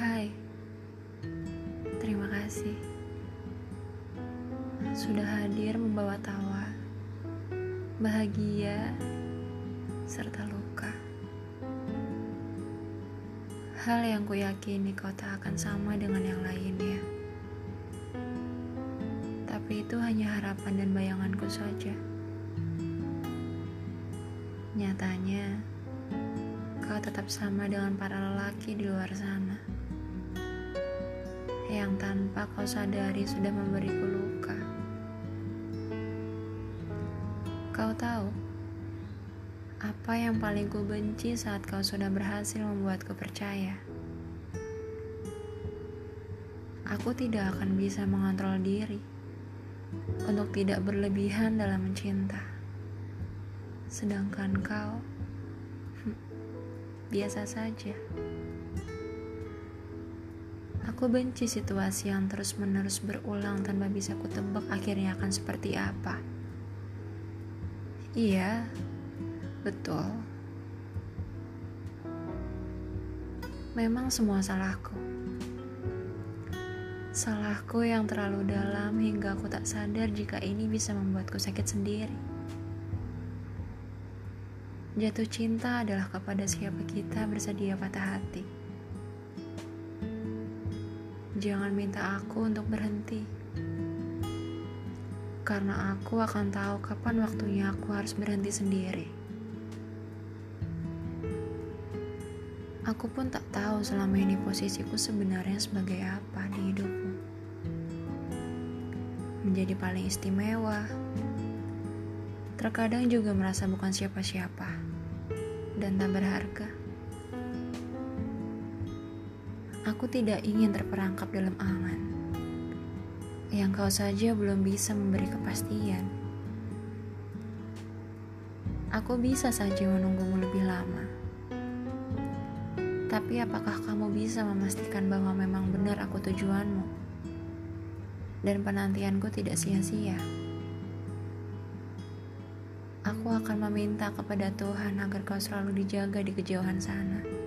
Hai, terima kasih sudah hadir membawa tawa, bahagia, serta luka. Hal yang ku yakini kau tak akan sama dengan yang lainnya. Tapi itu hanya harapan dan bayanganku saja. Nyatanya, kau tetap sama dengan para lelaki di luar sana. Yang tanpa kau sadari sudah memberiku luka. Kau tahu, apa yang paling ku benci saat kau sudah berhasil membuatku percaya? Aku tidak akan bisa mengontrol diri untuk tidak berlebihan dalam mencinta. Sedangkan kau biasa saja. Aku benci situasi yang terus-menerus berulang tanpa bisa kutebak akhirnya akan seperti apa. Iya, Betul. Memang semua salahku. Salahku yang terlalu dalam hingga aku tak sadar jika ini bisa membuatku sakit sendiri. Jatuh cinta adalah kepada siapa kita bersedia patah hati. Jangan minta aku untuk berhenti. Karena aku akan tahu kapan waktunya aku harus berhenti sendiri. Aku pun tak tahu selama ini posisiku sebenarnya sebagai apa di hidupmu. Menjadi paling istimewa. Terkadang juga merasa bukan siapa-siapa dan tak berharga. Aku tidak ingin terperangkap dalam angan yang kau saja belum bisa memberi kepastian. Aku bisa saja menunggumu lebih lama tapi apakah kamu bisa memastikan bahwa memang benar aku tujuanmu? Dan penantianku tidak sia-sia. Aku akan meminta kepada Tuhan agar kau selalu dijaga di kejauhan sana.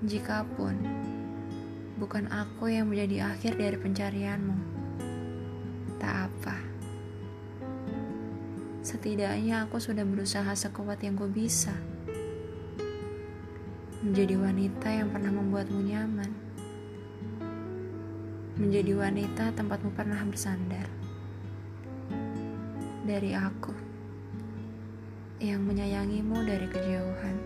Jikapun bukan aku yang menjadi akhir dari pencarianmu, tak apa. Setidaknya aku sudah berusaha sekuat yang ku bisa menjadi wanita yang pernah membuatmu nyaman, menjadi wanita tempatmu pernah bersandar. Dari aku yang menyayangimu dari kejauhan.